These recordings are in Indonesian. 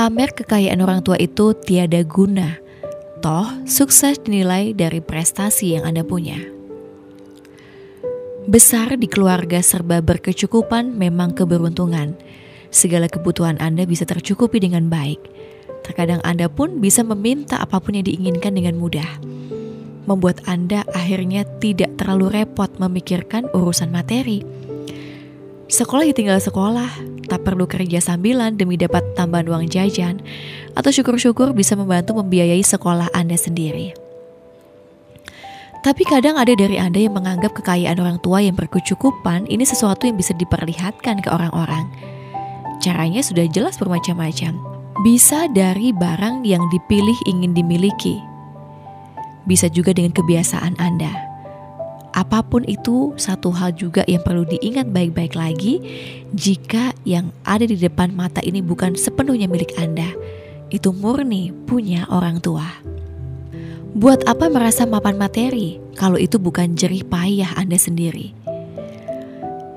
Pamer kekayaan orang tua itu tiada guna. Toh, sukses dinilai dari prestasi yang Anda punya. Besar di keluarga serba berkecukupan memang keberuntungan. Segala kebutuhan Anda bisa tercukupi dengan baik. Terkadang Anda pun bisa meminta apa pun yang diinginkan dengan mudah. Membuat Anda akhirnya tidak terlalu repot memikirkan urusan materi. Sekolah ya tinggal sekolah, tak perlu kerja sambilan demi dapat tambahan uang jajan, atau syukur-syukur bisa membantu membiayai sekolah Anda sendiri. Tapi kadang ada dari Anda yang menganggap kekayaan orang tua yang berkecukupan ini sesuatu yang bisa diperlihatkan ke orang-orang. Caranya sudah jelas bermacam-macam. Bisa dari barang yang dipilih ingin dimiliki. Bisa juga dengan kebiasaan Anda apa pun itu satu hal juga yang perlu diingat baik-baik lagi jika yang ada di depan mata ini bukan sepenuhnya milik Anda itu murni punya orang tua. Buat apa merasa mapan materi kalau itu bukan jerih payah Anda sendiri?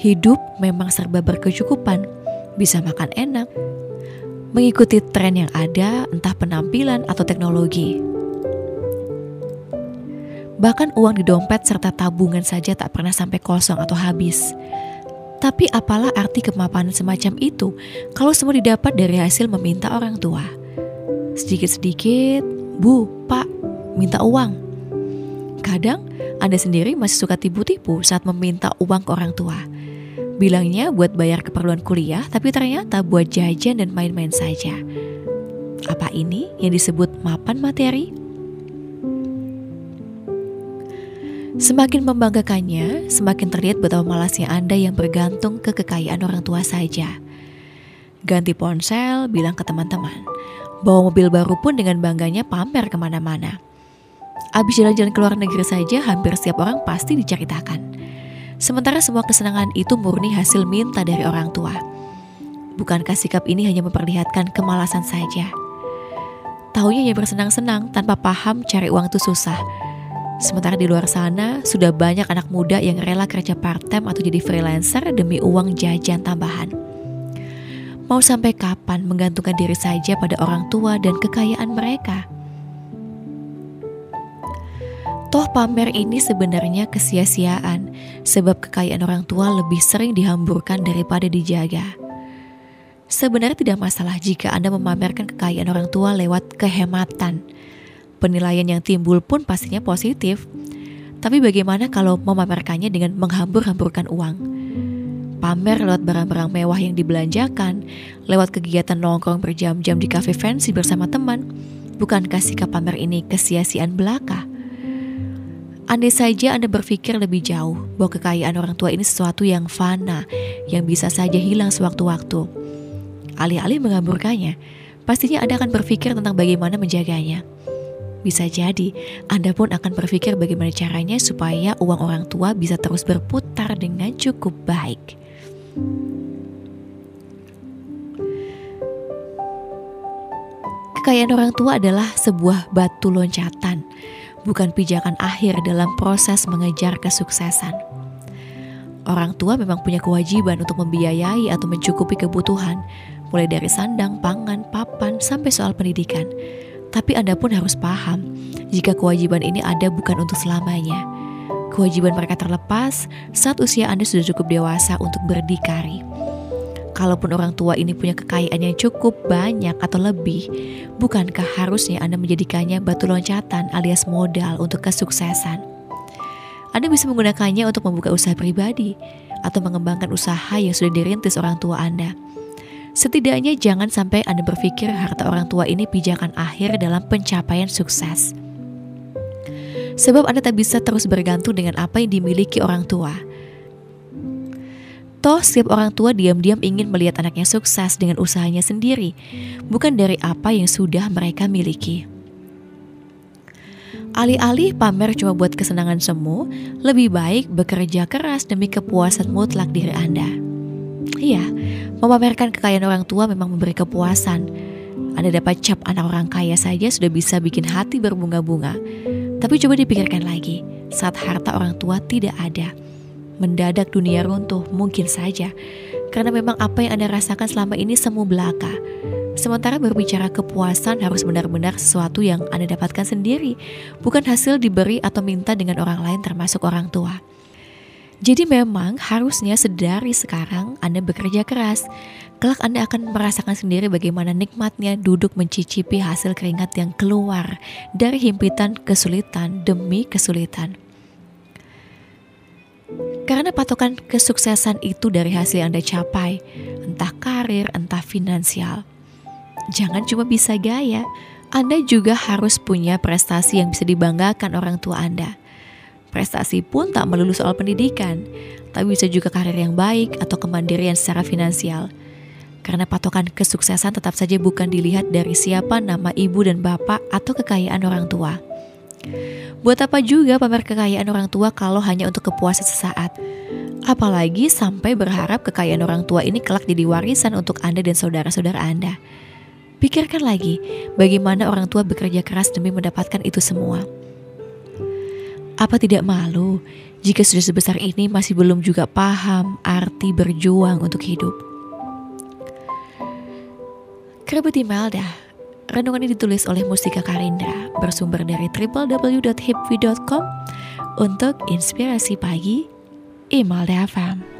Hidup memang serba berkecukupan bisa makan enak mengikuti tren yang ada entah penampilan atau teknologi Bahkan uang di dompet serta tabungan saja tak pernah sampai kosong atau habis. Tapi apalah arti kemapanan semacam itu kalau semua didapat dari hasil meminta orang tua? Sedikit-sedikit, Bu, Pak, minta uang. Kadang Anda sendiri masih suka tipu-tipu saat meminta uang ke orang tua. Bilangnya buat bayar keperluan kuliah, tapi ternyata buat jajan dan main-main saja. Apa ini yang disebut mapan materi? Semakin membanggakannya, semakin terlihat betapa malasnya Anda yang bergantung ke kekayaan orang tua saja. Ganti ponsel, bilang ke teman-teman. Bawa mobil baru pun dengan bangganya pamer ke mana-mana. Abis jalan-jalan ke luar negeri saja, hampir setiap orang pasti diceritakan. Sementara semua kesenangan itu murni hasil minta dari orang tua. Bukankah sikap ini hanya memperlihatkan kemalasan saja? Taunya hanya bersenang-senang tanpa paham cari uang itu susah Sementara di luar sana sudah banyak anak muda yang rela kerja part-time atau jadi freelancer demi uang jajan tambahan. Mau sampai kapan menggantungkan diri saja pada orang tua dan kekayaan mereka? Toh pamer ini sebenarnya kesia-siaan sebab kekayaan orang tua lebih sering dihamburkan daripada dijaga. Sebenarnya tidak masalah jika Anda memamerkan kekayaan orang tua lewat kehematan, penilaian yang timbul pun pastinya positif. Tapi bagaimana kalau memamerkannya dengan menghambur-hamburkan uang? Pamer lewat barang-barang mewah yang dibelanjakan, lewat kegiatan nongkrong berjam-jam di kafe fancy bersama teman, bukankah sikap pamer ini kesia-siaan belaka? Andai saja Anda berpikir lebih jauh bahwa kekayaan orang tua ini sesuatu yang fana, yang bisa saja hilang sewaktu-waktu. Alih-alih menghamburkannya, pastinya Anda akan berpikir tentang bagaimana menjaganya. Bisa jadi Anda pun akan berpikir bagaimana caranya supaya uang orang tua bisa terus berputar dengan cukup baik. Kekayaan orang tua adalah sebuah batu loncatan, bukan pijakan akhir dalam proses mengejar kesuksesan. Orang tua memang punya kewajiban untuk membiayai atau mencukupi kebutuhan, mulai dari sandang, pangan, papan, sampai soal pendidikan tapi Anda pun harus paham jika kewajiban ini ada bukan untuk selamanya. Kewajiban mereka terlepas saat usia Anda sudah cukup dewasa untuk berdikari. Kalaupun orang tua ini punya kekayaan yang cukup banyak atau lebih, bukankah harusnya Anda menjadikannya batu loncatan alias modal untuk kesuksesan? Anda bisa menggunakannya untuk membuka usaha pribadi atau mengembangkan usaha yang sudah dirintis orang tua Anda Setidaknya jangan sampai Anda berpikir harta orang tua ini pijakan akhir dalam pencapaian sukses. Sebab Anda tak bisa terus bergantung dengan apa yang dimiliki orang tua. Toh setiap orang tua diam-diam ingin melihat anaknya sukses dengan usahanya sendiri, bukan dari apa yang sudah mereka miliki. Alih-alih pamer cuma buat kesenangan semu, lebih baik bekerja keras demi kepuasan mutlak diri Anda. Iya, memamerkan kekayaan orang tua memang memberi kepuasan. Anda dapat cap anak orang kaya saja sudah bisa bikin hati berbunga-bunga. Tapi coba dipikirkan lagi, saat harta orang tua tidak ada, mendadak dunia runtuh mungkin saja karena memang apa yang Anda rasakan selama ini semu belaka. Sementara berbicara kepuasan harus benar-benar sesuatu yang Anda dapatkan sendiri, bukan hasil diberi atau minta dengan orang lain termasuk orang tua. Jadi memang harusnya sedari sekarang Anda bekerja keras. Kelak Anda akan merasakan sendiri bagaimana nikmatnya duduk mencicipi hasil keringat yang keluar dari himpitan kesulitan demi kesulitan. Karena patokan kesuksesan itu dari hasil yang Anda capai, entah karir, entah finansial. Jangan cuma bisa gaya, Anda juga harus punya prestasi yang bisa dibanggakan orang tua Anda. Prestasi pun tak melulu soal pendidikan, tapi bisa juga karir yang baik atau kemandirian secara finansial. Karena patokan kesuksesan tetap saja bukan dilihat dari siapa nama ibu dan bapak atau kekayaan orang tua. Buat apa juga pamer kekayaan orang tua kalau hanya untuk kepuasan sesaat? Apalagi sampai berharap kekayaan orang tua ini kelak jadi warisan untuk Anda dan saudara-saudara Anda. Pikirkan lagi, bagaimana orang tua bekerja keras demi mendapatkan itu semua. Apa tidak malu jika sudah sebesar ini masih belum juga paham arti berjuang untuk hidup? Kerabat Imelda, Renungan ini ditulis oleh Mustika Karindra, bersumber dari www.hipvi.com untuk inspirasi pagi, Imelda FM.